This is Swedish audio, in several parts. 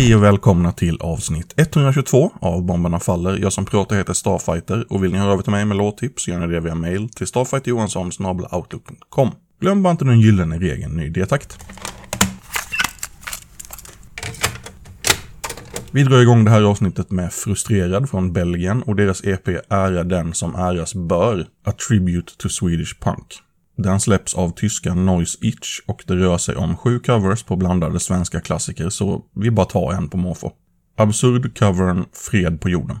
Hej och välkomna till avsnitt 122 av Bomberna Faller. Jag som pratar heter Starfighter och vill ni höra över till mig med låttips så gör ni det via mail till starfighterjohansson.outlook.com. Glöm bara inte den gyllene regeln ny D-takt. Vi drar igång det här avsnittet med Frustrerad från Belgien och deras EP Ära den som äras bör, A Tribute to Swedish Punk. Den släpps av tyska Noise Itch och det rör sig om sju covers på blandade svenska klassiker så vi bara tar en på måfå. Absurd covern Fred på jorden.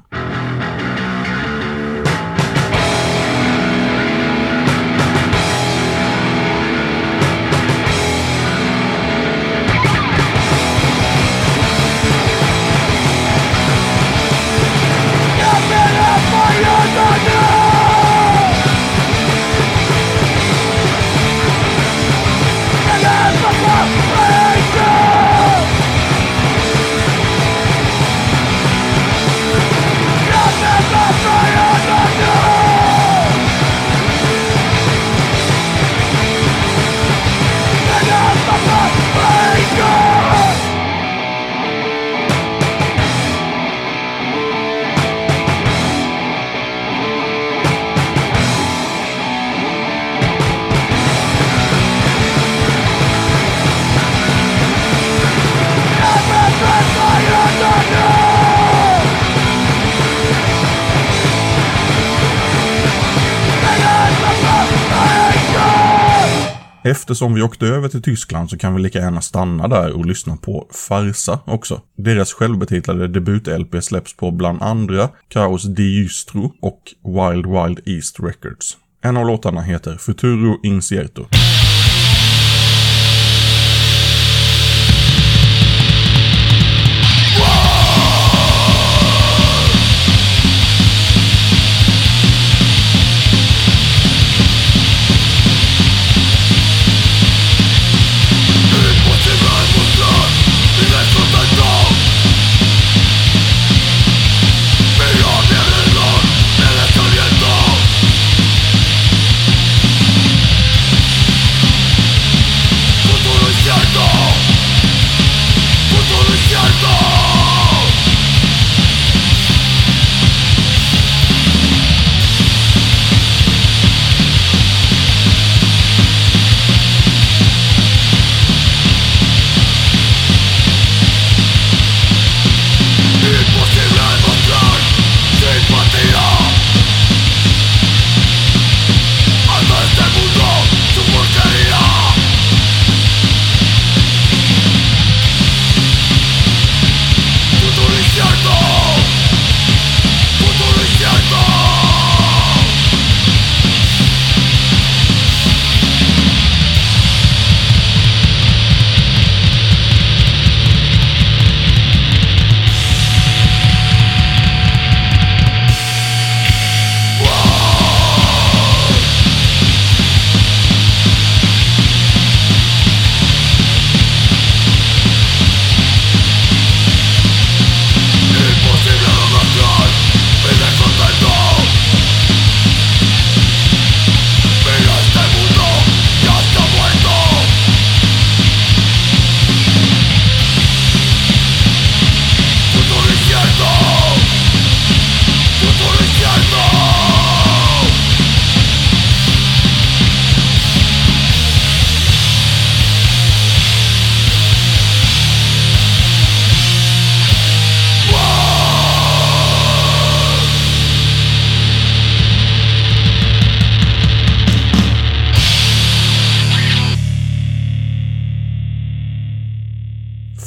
Eftersom vi åkte över till Tyskland så kan vi lika gärna stanna där och lyssna på Farsa också. Deras självbetitlade debut-LP släpps på bland andra Chaos Diustro och Wild Wild East Records. En av låtarna heter Futuro Incierto.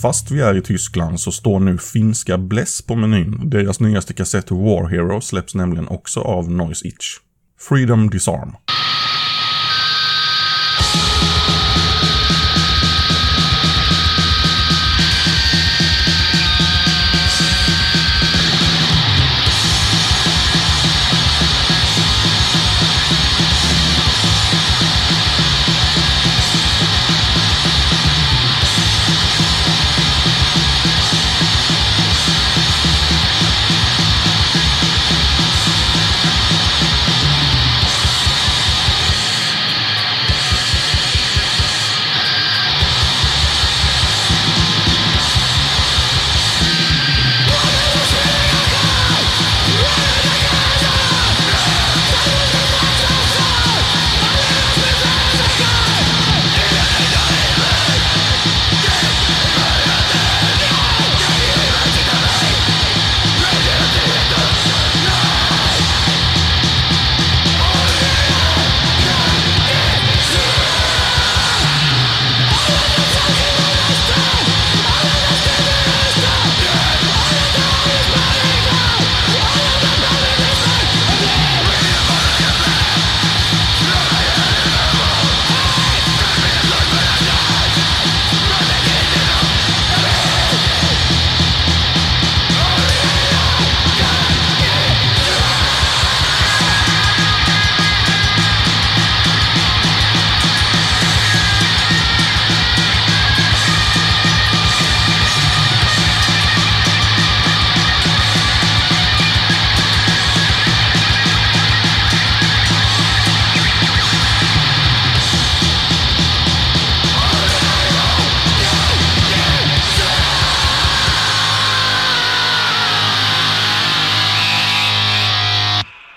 Fast vi är i Tyskland så står nu finska Bless på menyn. Deras nyaste kassett War Hero släpps nämligen också av Noise Itch. Freedom Disarm.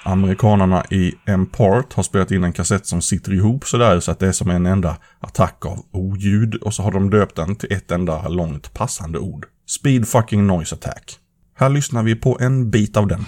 Amerikanarna i M-Part har spelat in en kassett som sitter ihop sådär så att det är som en enda attack av oljud och så har de döpt den till ett enda långt passande ord. Speed fucking noise attack. Här lyssnar vi på en bit av den.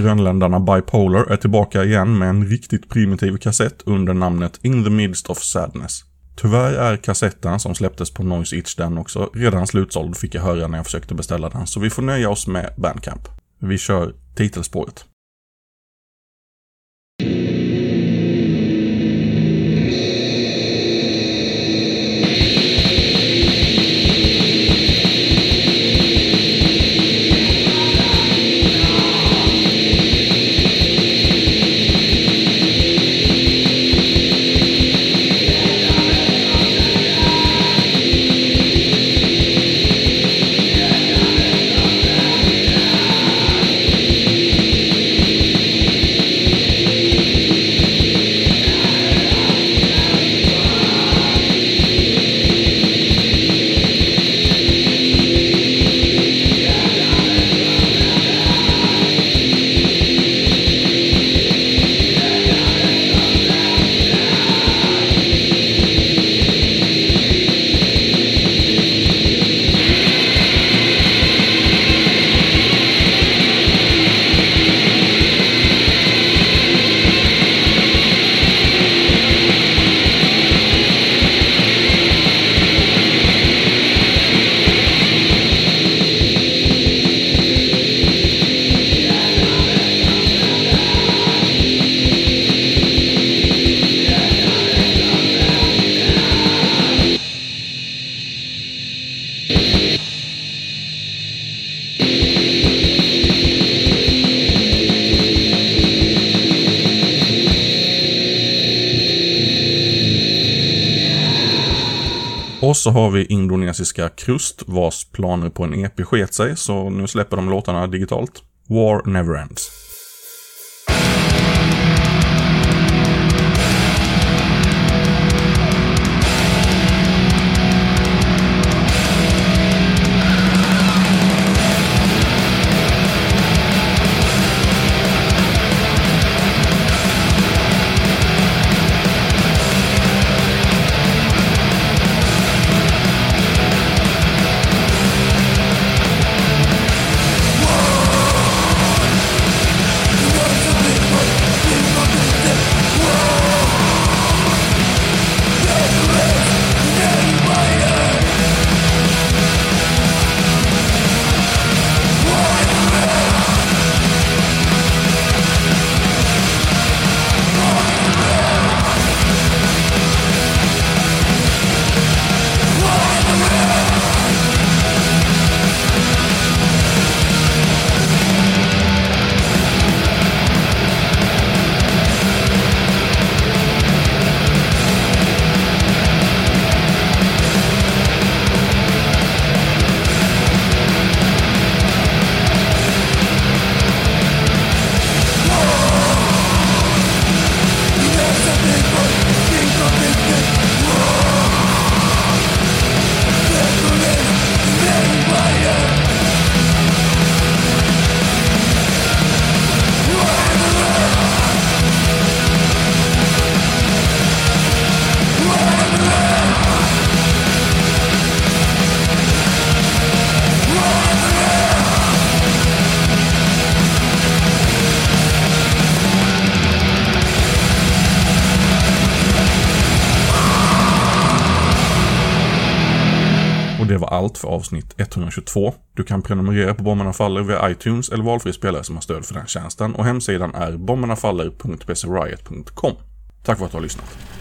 Grönländarna Bipolar är tillbaka igen med en riktigt primitiv kassett under namnet In the Midst of Sadness. Tyvärr är kassetten som släpptes på Noise Itch den också redan slutsåld fick jag höra när jag försökte beställa den, så vi får nöja oss med Bandcamp. Vi kör titelspåret. Och så har vi indonesiska Krust vars planer på en EP sket sig, så nu släpper de låtarna digitalt. War Never Ends. Allt för avsnitt 122. Du kan prenumerera på Bomberna Faller via iTunes eller valfri spelare som har stöd för den tjänsten och hemsidan är bombernafaller.pcriot.com. Tack för att du har lyssnat.